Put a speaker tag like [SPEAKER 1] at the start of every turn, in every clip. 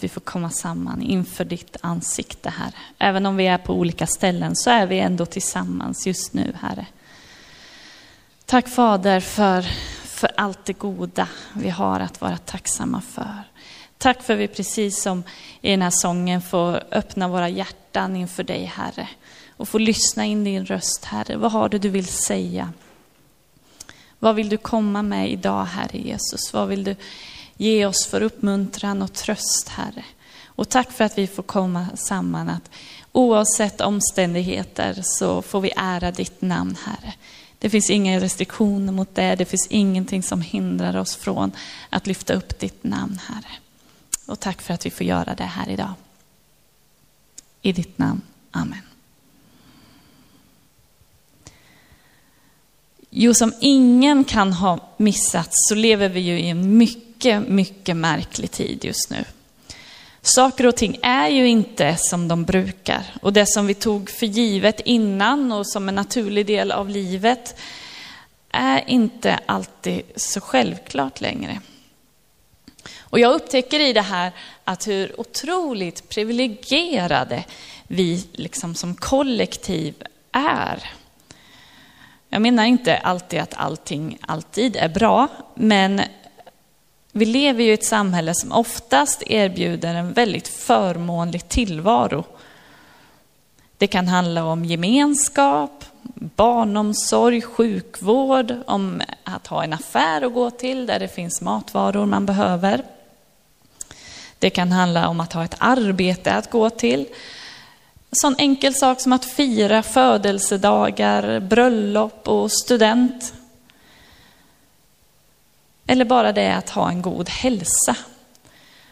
[SPEAKER 1] att vi får komma samman inför ditt ansikte Herre. Även om vi är på olika ställen så är vi ändå tillsammans just nu Herre. Tack Fader för, för allt det goda vi har att vara tacksamma för. Tack för att vi precis som i den här sången får öppna våra hjärtan inför dig Herre. Och få lyssna in din röst Herre. Vad har du du vill säga? Vad vill du komma med idag Herre Jesus? Vad vill du Ge oss för uppmuntran och tröst, Herre. Och tack för att vi får komma samman, att oavsett omständigheter så får vi ära ditt namn, Herre. Det finns inga restriktioner mot det, det finns ingenting som hindrar oss från att lyfta upp ditt namn, Herre. Och tack för att vi får göra det här idag. I ditt namn, Amen. Jo, som ingen kan ha missat så lever vi ju i en mycket mycket, mycket märklig tid just nu. Saker och ting är ju inte som de brukar. Och det som vi tog för givet innan och som en naturlig del av livet är inte alltid så självklart längre. Och jag upptäcker i det här att hur otroligt privilegierade vi liksom som kollektiv är. Jag menar inte alltid att allting alltid är bra, men vi lever ju i ett samhälle som oftast erbjuder en väldigt förmånlig tillvaro. Det kan handla om gemenskap, barnomsorg, sjukvård, om att ha en affär att gå till där det finns matvaror man behöver. Det kan handla om att ha ett arbete att gå till. En sån enkel sak som att fira födelsedagar, bröllop och student. Eller bara det att ha en god hälsa.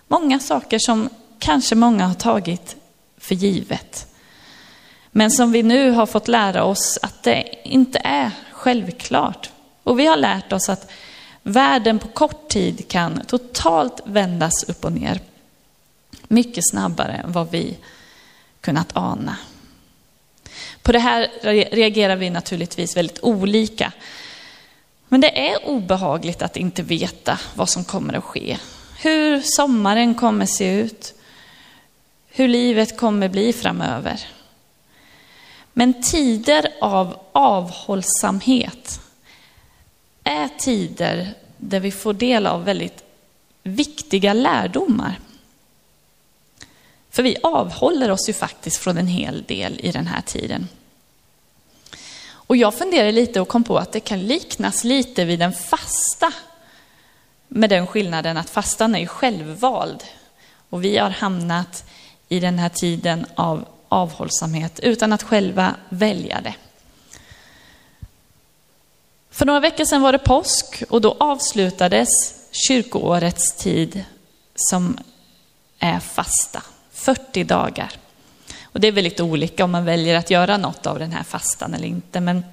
[SPEAKER 1] Många saker som kanske många har tagit för givet. Men som vi nu har fått lära oss att det inte är självklart. Och vi har lärt oss att världen på kort tid kan totalt vändas upp och ner. Mycket snabbare än vad vi kunnat ana. På det här reagerar vi naturligtvis väldigt olika. Men det är obehagligt att inte veta vad som kommer att ske. Hur sommaren kommer se ut. Hur livet kommer bli framöver. Men tider av avhållsamhet är tider där vi får del av väldigt viktiga lärdomar. För vi avhåller oss ju faktiskt från en hel del i den här tiden. Och jag funderade lite och kom på att det kan liknas lite vid en fasta. Med den skillnaden att fastan är självvald. Och vi har hamnat i den här tiden av avhållsamhet utan att själva välja det. För några veckor sedan var det påsk och då avslutades kyrkoårets tid som är fasta, 40 dagar. Och det är väldigt olika om man väljer att göra något av den här fastan eller inte. Men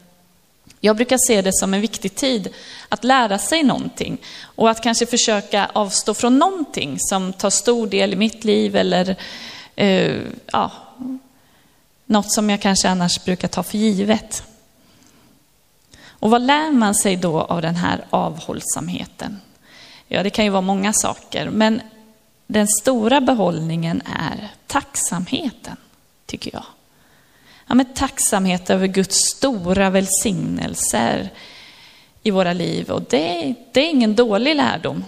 [SPEAKER 1] jag brukar se det som en viktig tid att lära sig någonting och att kanske försöka avstå från någonting som tar stor del i mitt liv eller eh, ja, något som jag kanske annars brukar ta för givet. Och vad lär man sig då av den här avhållsamheten? Ja, det kan ju vara många saker, men den stora behållningen är tacksamheten tycker jag. Ja, med tacksamhet över Guds stora välsignelser i våra liv. Och det, det är ingen dålig lärdom.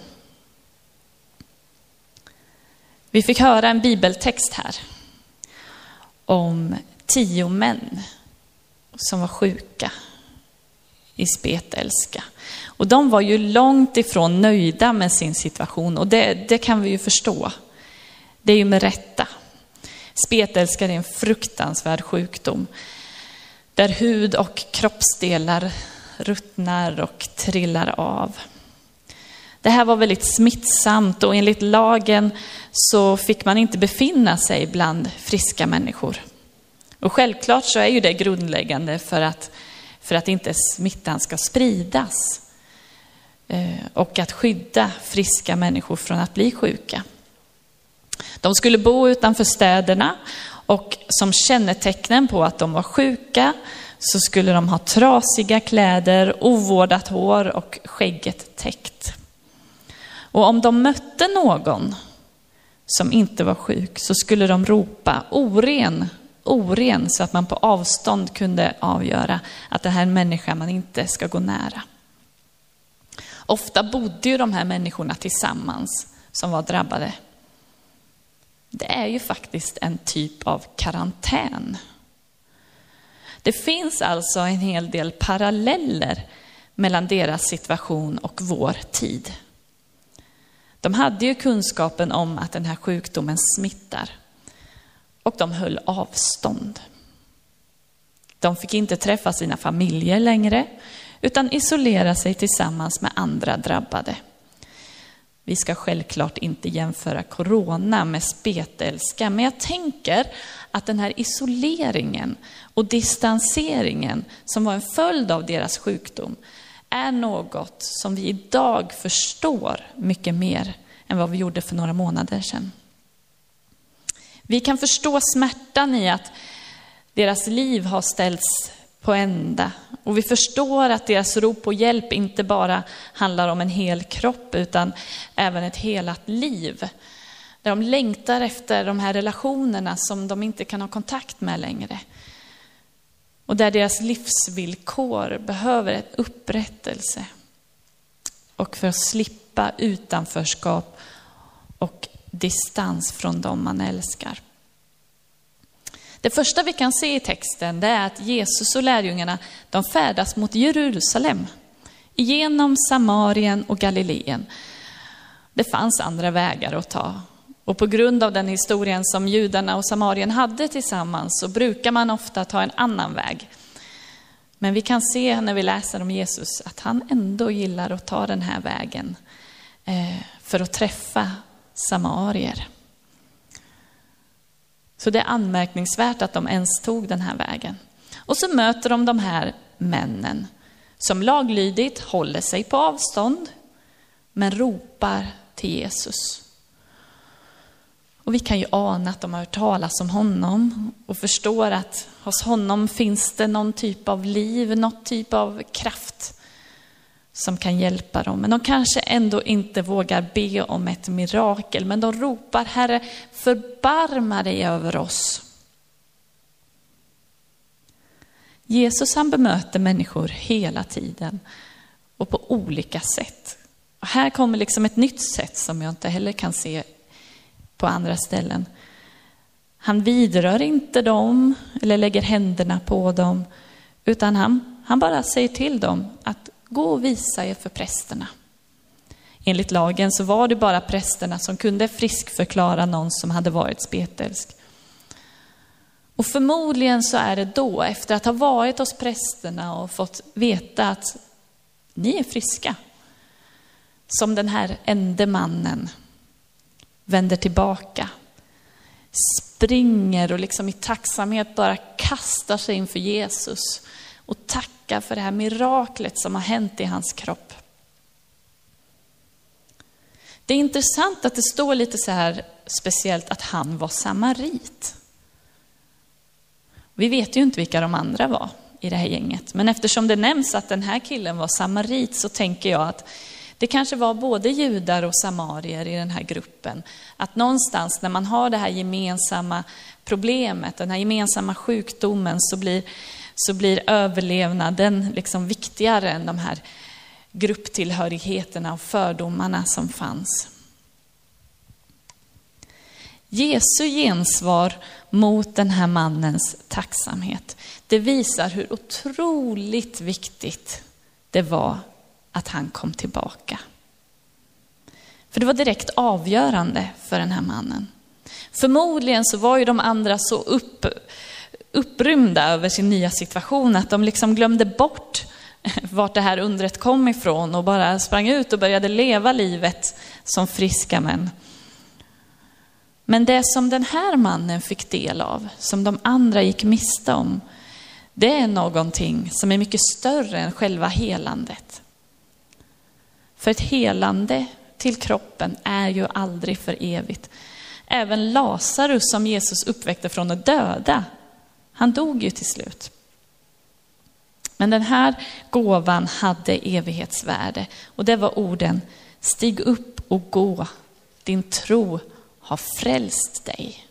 [SPEAKER 1] Vi fick höra en bibeltext här om tio män som var sjuka i spetälska. Och de var ju långt ifrån nöjda med sin situation och det, det kan vi ju förstå. Det är ju med rätta. Spetälska är en fruktansvärd sjukdom där hud och kroppsdelar ruttnar och trillar av. Det här var väldigt smittsamt och enligt lagen så fick man inte befinna sig bland friska människor. Och självklart så är ju det grundläggande för att, för att inte smittan ska spridas. Eh, och att skydda friska människor från att bli sjuka. De skulle bo utanför städerna och som kännetecknen på att de var sjuka så skulle de ha trasiga kläder, ovårdat hår och skägget täckt. Och om de mötte någon som inte var sjuk så skulle de ropa oren, oren så att man på avstånd kunde avgöra att det här är en människa man inte ska gå nära. Ofta bodde ju de här människorna tillsammans som var drabbade. Det är ju faktiskt en typ av karantän. Det finns alltså en hel del paralleller mellan deras situation och vår tid. De hade ju kunskapen om att den här sjukdomen smittar och de höll avstånd. De fick inte träffa sina familjer längre utan isolera sig tillsammans med andra drabbade. Vi ska självklart inte jämföra corona med spetälska, men jag tänker att den här isoleringen och distanseringen som var en följd av deras sjukdom är något som vi idag förstår mycket mer än vad vi gjorde för några månader sedan. Vi kan förstå smärtan i att deras liv har ställts på ända. Och vi förstår att deras rop på hjälp inte bara handlar om en hel kropp utan även ett helat liv. Där de längtar efter de här relationerna som de inte kan ha kontakt med längre. Och där deras livsvillkor behöver ett upprättelse. Och för att slippa utanförskap och distans från dem man älskar. Det första vi kan se i texten det är att Jesus och lärjungarna de färdas mot Jerusalem. Genom Samarien och Galileen. Det fanns andra vägar att ta. Och på grund av den historien som judarna och Samarien hade tillsammans så brukar man ofta ta en annan väg. Men vi kan se när vi läser om Jesus att han ändå gillar att ta den här vägen eh, för att träffa samarier. Så det är anmärkningsvärt att de ens tog den här vägen. Och så möter de de här männen som laglydigt håller sig på avstånd men ropar till Jesus. Och vi kan ju ana att de har hört talas om honom och förstår att hos honom finns det någon typ av liv, någon typ av kraft som kan hjälpa dem. Men de kanske ändå inte vågar be om ett mirakel, men de ropar Herre, förbarma dig över oss. Jesus han bemöter människor hela tiden och på olika sätt. Och här kommer liksom ett nytt sätt som jag inte heller kan se på andra ställen. Han vidrör inte dem eller lägger händerna på dem, utan han, han bara säger till dem att Gå och visa er för prästerna. Enligt lagen så var det bara prästerna som kunde friskförklara någon som hade varit spetälsk. Och förmodligen så är det då, efter att ha varit hos prästerna och fått veta att ni är friska, som den här ende mannen vänder tillbaka, springer och liksom i tacksamhet bara kastar sig inför Jesus och tackar för det här miraklet som har hänt i hans kropp. Det är intressant att det står lite så här speciellt att han var samarit. Vi vet ju inte vilka de andra var i det här gänget, men eftersom det nämns att den här killen var samarit så tänker jag att det kanske var både judar och samarier i den här gruppen. Att någonstans när man har det här gemensamma problemet, den här gemensamma sjukdomen, så blir så blir överlevnaden liksom viktigare än de här grupptillhörigheterna och fördomarna som fanns. Jesu gensvar mot den här mannens tacksamhet, det visar hur otroligt viktigt det var att han kom tillbaka. För det var direkt avgörande för den här mannen. Förmodligen så var ju de andra så upp, upprymda över sin nya situation, att de liksom glömde bort vart det här undret kom ifrån och bara sprang ut och började leva livet som friska män. Men det som den här mannen fick del av, som de andra gick miste om, det är någonting som är mycket större än själva helandet. För ett helande till kroppen är ju aldrig för evigt. Även Lazarus som Jesus uppväckte från de döda, han dog ju till slut. Men den här gåvan hade evighetsvärde och det var orden Stig upp och gå, din tro har frälst dig.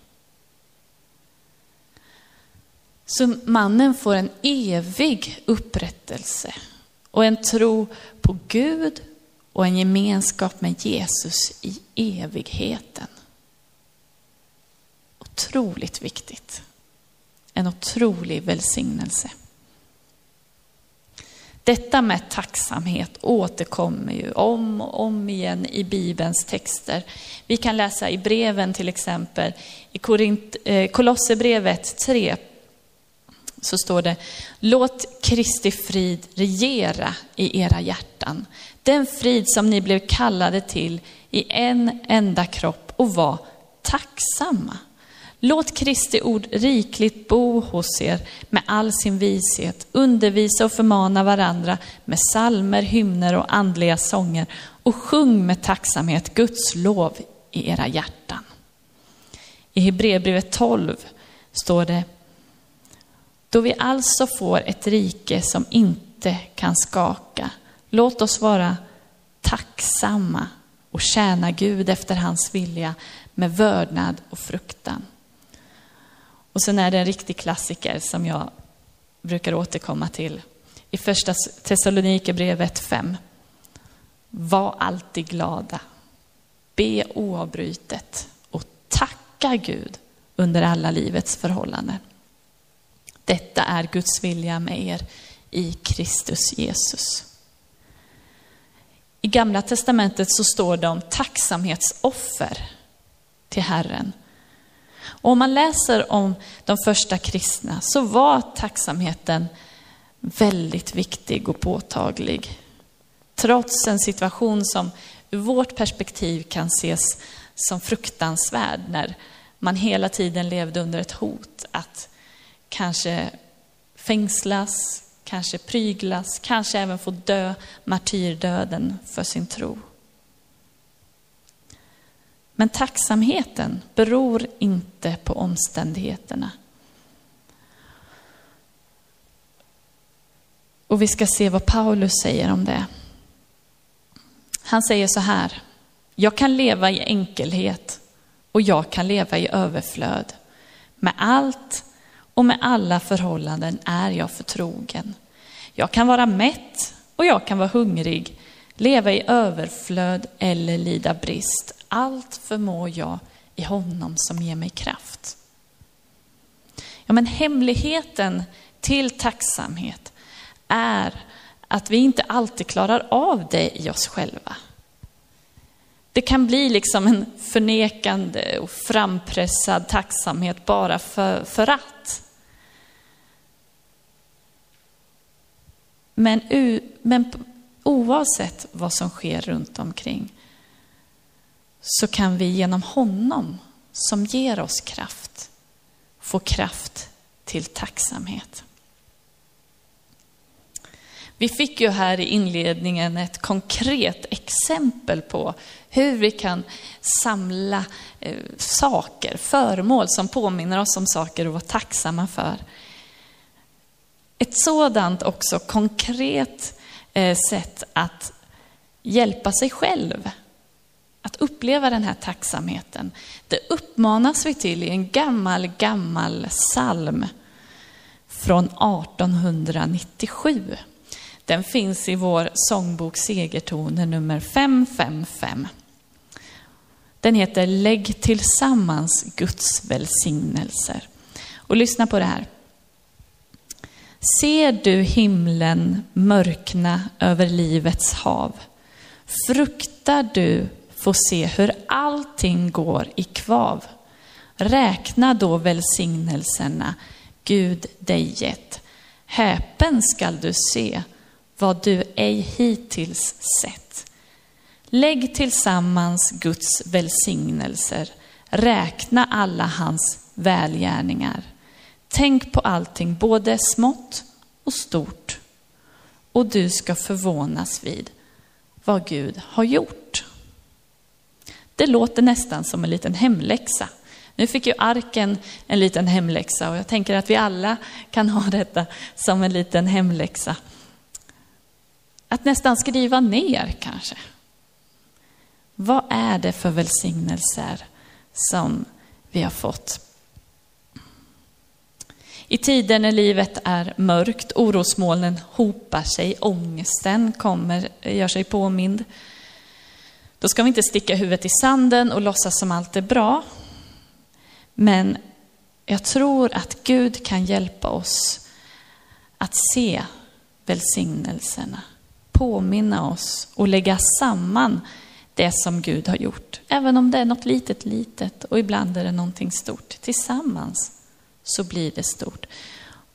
[SPEAKER 1] Så mannen får en evig upprättelse och en tro på Gud och en gemenskap med Jesus i evigheten. Otroligt viktigt. En otrolig välsignelse. Detta med tacksamhet återkommer ju om och om igen i Bibelns texter. Vi kan läsa i breven till exempel, i eh, Kolosserbrevet 3 så står det, låt Kristi frid regera i era hjärtan. Den frid som ni blev kallade till i en enda kropp och var tacksamma. Låt Kristi ord rikligt bo hos er med all sin vishet. Undervisa och förmana varandra med salmer, hymner och andliga sånger och sjung med tacksamhet Guds lov i era hjärtan. I Hebreerbrevet 12 står det, då vi alltså får ett rike som inte kan skaka, låt oss vara tacksamma och tjäna Gud efter hans vilja med vördnad och fruktan. Och sen är det en riktig klassiker som jag brukar återkomma till i första Thessalonikerbrevet 5. Var alltid glada, be oavbrutet och tacka Gud under alla livets förhållanden. Detta är Guds vilja med er i Kristus Jesus. I Gamla Testamentet så står det om tacksamhetsoffer till Herren och om man läser om de första kristna så var tacksamheten väldigt viktig och påtaglig. Trots en situation som ur vårt perspektiv kan ses som fruktansvärd när man hela tiden levde under ett hot att kanske fängslas, kanske pryglas, kanske även få dö martyrdöden för sin tro. Men tacksamheten beror inte på omständigheterna. Och vi ska se vad Paulus säger om det. Han säger så här, jag kan leva i enkelhet och jag kan leva i överflöd. Med allt och med alla förhållanden är jag förtrogen. Jag kan vara mätt och jag kan vara hungrig, leva i överflöd eller lida brist. Allt förmår jag i honom som ger mig kraft. Ja, men hemligheten till tacksamhet är att vi inte alltid klarar av det i oss själva. Det kan bli liksom en förnekande och frampressad tacksamhet bara för, för att. Men, men oavsett vad som sker runt omkring så kan vi genom honom som ger oss kraft få kraft till tacksamhet. Vi fick ju här i inledningen ett konkret exempel på hur vi kan samla eh, saker, föremål som påminner oss om saker att vara tacksamma för. Ett sådant också konkret eh, sätt att hjälpa sig själv att uppleva den här tacksamheten. Det uppmanas vi till i en gammal, gammal psalm från 1897. Den finns i vår sångbok Segertoner nummer 555. Den heter Lägg tillsammans Guds välsignelser. Och lyssna på det här. Ser du himlen mörkna över livets hav? Fruktar du få se hur allting går i kvav. Räkna då välsignelserna Gud dig gett. Häpen skall du se vad du ej hittills sett. Lägg tillsammans Guds välsignelser, räkna alla hans välgärningar. Tänk på allting, både smått och stort. Och du ska förvånas vid vad Gud har gjort. Det låter nästan som en liten hemläxa. Nu fick ju arken en liten hemläxa och jag tänker att vi alla kan ha detta som en liten hemläxa. Att nästan skriva ner kanske. Vad är det för välsignelser som vi har fått? I tider när livet är mörkt, orosmolnen hopar sig, ångesten kommer, gör sig påmind. Då ska vi inte sticka huvudet i sanden och låtsas som allt är bra. Men jag tror att Gud kan hjälpa oss att se välsignelserna, påminna oss och lägga samman det som Gud har gjort. Även om det är något litet, litet och ibland är det någonting stort. Tillsammans så blir det stort.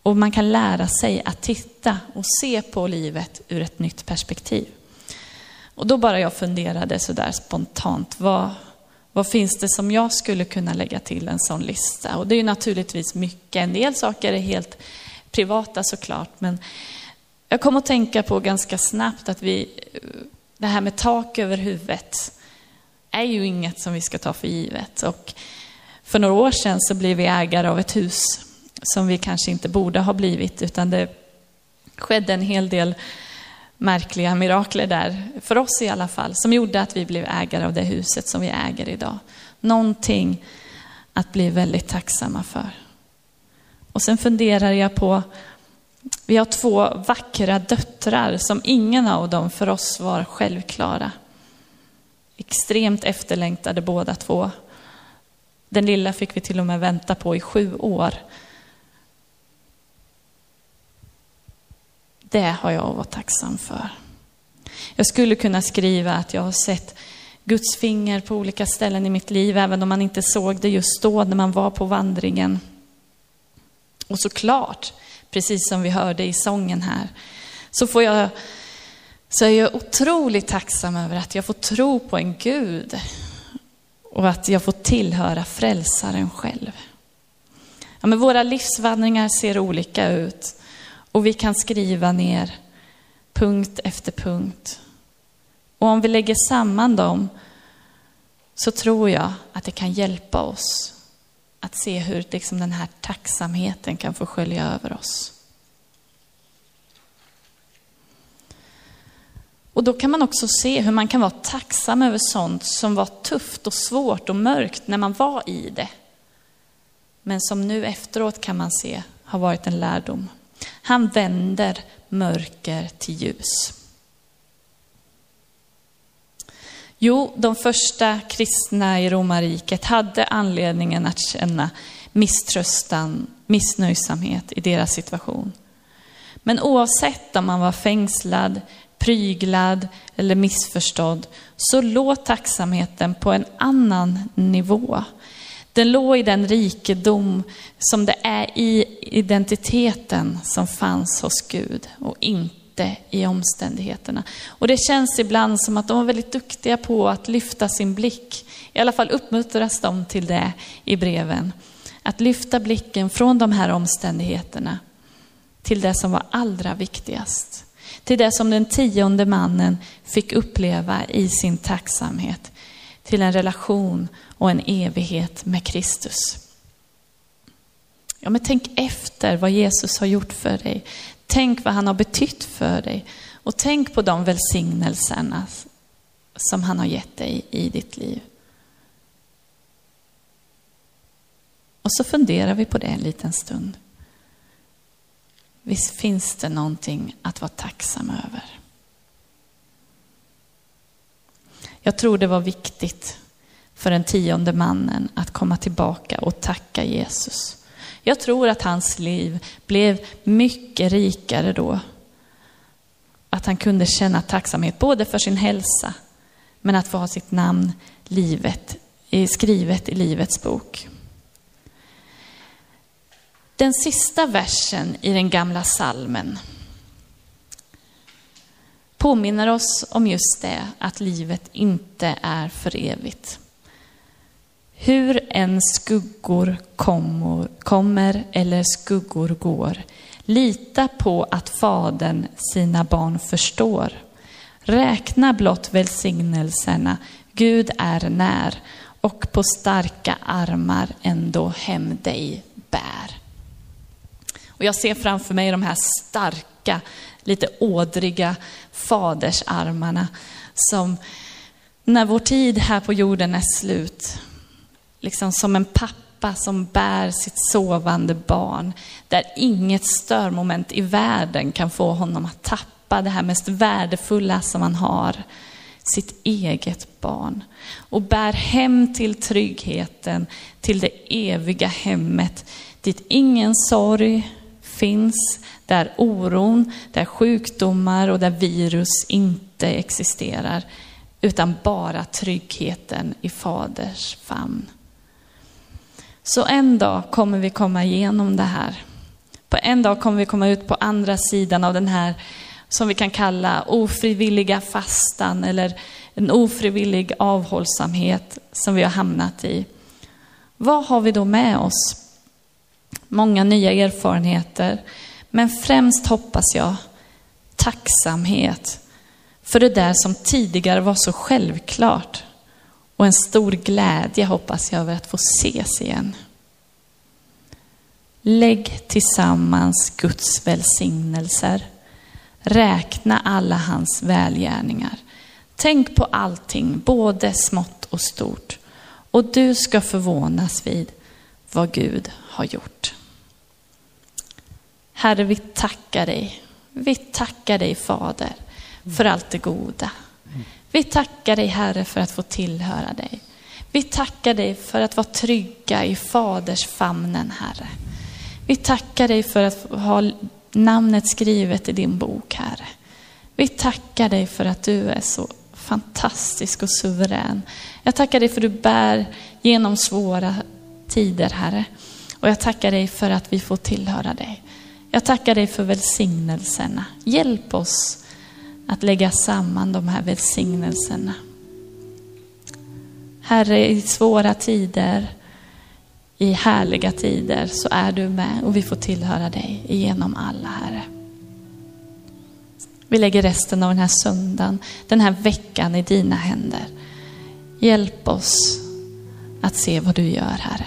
[SPEAKER 1] Och man kan lära sig att titta och se på livet ur ett nytt perspektiv. Och då bara jag funderade sådär spontant, vad, vad finns det som jag skulle kunna lägga till en sån lista? Och det är ju naturligtvis mycket, en del saker är helt privata såklart, men jag kom att tänka på ganska snabbt att vi, det här med tak över huvudet är ju inget som vi ska ta för givet. Och för några år sedan så blev vi ägare av ett hus som vi kanske inte borde ha blivit, utan det skedde en hel del märkliga mirakler där, för oss i alla fall, som gjorde att vi blev ägare av det huset som vi äger idag. Någonting att bli väldigt tacksamma för. Och sen funderar jag på, vi har två vackra döttrar som ingen av dem för oss var självklara. Extremt efterlängtade båda två. Den lilla fick vi till och med vänta på i sju år. Det har jag att vara tacksam för. Jag skulle kunna skriva att jag har sett Guds finger på olika ställen i mitt liv, även om man inte såg det just då när man var på vandringen. Och såklart, precis som vi hörde i sången här, så får jag så är jag otroligt tacksam över att jag får tro på en Gud och att jag får tillhöra frälsaren själv. Ja, men våra livsvandringar ser olika ut och vi kan skriva ner punkt efter punkt. Och om vi lägger samman dem så tror jag att det kan hjälpa oss att se hur liksom den här tacksamheten kan få skölja över oss. Och då kan man också se hur man kan vara tacksam över sånt som var tufft och svårt och mörkt när man var i det. Men som nu efteråt kan man se har varit en lärdom. Han vänder mörker till ljus. Jo, de första kristna i romarriket hade anledningen att känna misströstan, missnöjsamhet i deras situation. Men oavsett om man var fängslad, pryglad eller missförstådd, så låg tacksamheten på en annan nivå. Den låg i den rikedom som det är i identiteten som fanns hos Gud och inte i omständigheterna. Och det känns ibland som att de var väldigt duktiga på att lyfta sin blick. I alla fall uppmuntras de till det i breven. Att lyfta blicken från de här omständigheterna till det som var allra viktigast. Till det som den tionde mannen fick uppleva i sin tacksamhet. Till en relation och en evighet med Kristus. Ja, men tänk efter vad Jesus har gjort för dig. Tänk vad han har betytt för dig. Och tänk på de välsignelserna som han har gett dig i ditt liv. Och så funderar vi på det en liten stund. Visst finns det någonting att vara tacksam över? Jag tror det var viktigt för den tionde mannen att komma tillbaka och tacka Jesus. Jag tror att hans liv blev mycket rikare då. Att han kunde känna tacksamhet både för sin hälsa, men att få ha sitt namn livet, skrivet i Livets bok. Den sista versen i den gamla salmen påminner oss om just det, att livet inte är för evigt. Hur än skuggor kommer, kommer eller skuggor går, lita på att Fadern sina barn förstår. Räkna blott välsignelserna, Gud är när och på starka armar ändå hem dig bär. Och jag ser framför mig de här starka, lite ådriga fadersarmarna som när vår tid här på jorden är slut, liksom som en pappa som bär sitt sovande barn, där inget störmoment i världen kan få honom att tappa det här mest värdefulla som han har, sitt eget barn. Och bär hem till tryggheten, till det eviga hemmet, dit ingen sorg finns, där oron, där sjukdomar och där virus inte existerar, utan bara tryggheten i Faders famn. Så en dag kommer vi komma igenom det här. På en dag kommer vi komma ut på andra sidan av den här, som vi kan kalla ofrivilliga fastan eller en ofrivillig avhållsamhet som vi har hamnat i. Vad har vi då med oss? Många nya erfarenheter, men främst hoppas jag tacksamhet för det där som tidigare var så självklart. Och en stor glädje hoppas jag över att få ses igen. Lägg tillsammans Guds välsignelser. Räkna alla hans välgärningar. Tänk på allting, både smått och stort. Och du ska förvånas vid vad Gud har gjort. Herre, vi tackar dig. Vi tackar dig Fader för allt det goda. Vi tackar dig Herre för att få tillhöra dig. Vi tackar dig för att vara trygga i Faders famnen Herre. Vi tackar dig för att ha namnet skrivet i din bok Herre. Vi tackar dig för att du är så fantastisk och suverän. Jag tackar dig för att du bär genom svåra tider Herre. Och jag tackar dig för att vi får tillhöra dig. Jag tackar dig för välsignelserna. Hjälp oss att lägga samman de här välsignelserna. Herre, i svåra tider, i härliga tider så är du med och vi får tillhöra dig genom alla, Herre. Vi lägger resten av den här söndagen, den här veckan i dina händer. Hjälp oss att se vad du gör, Herre.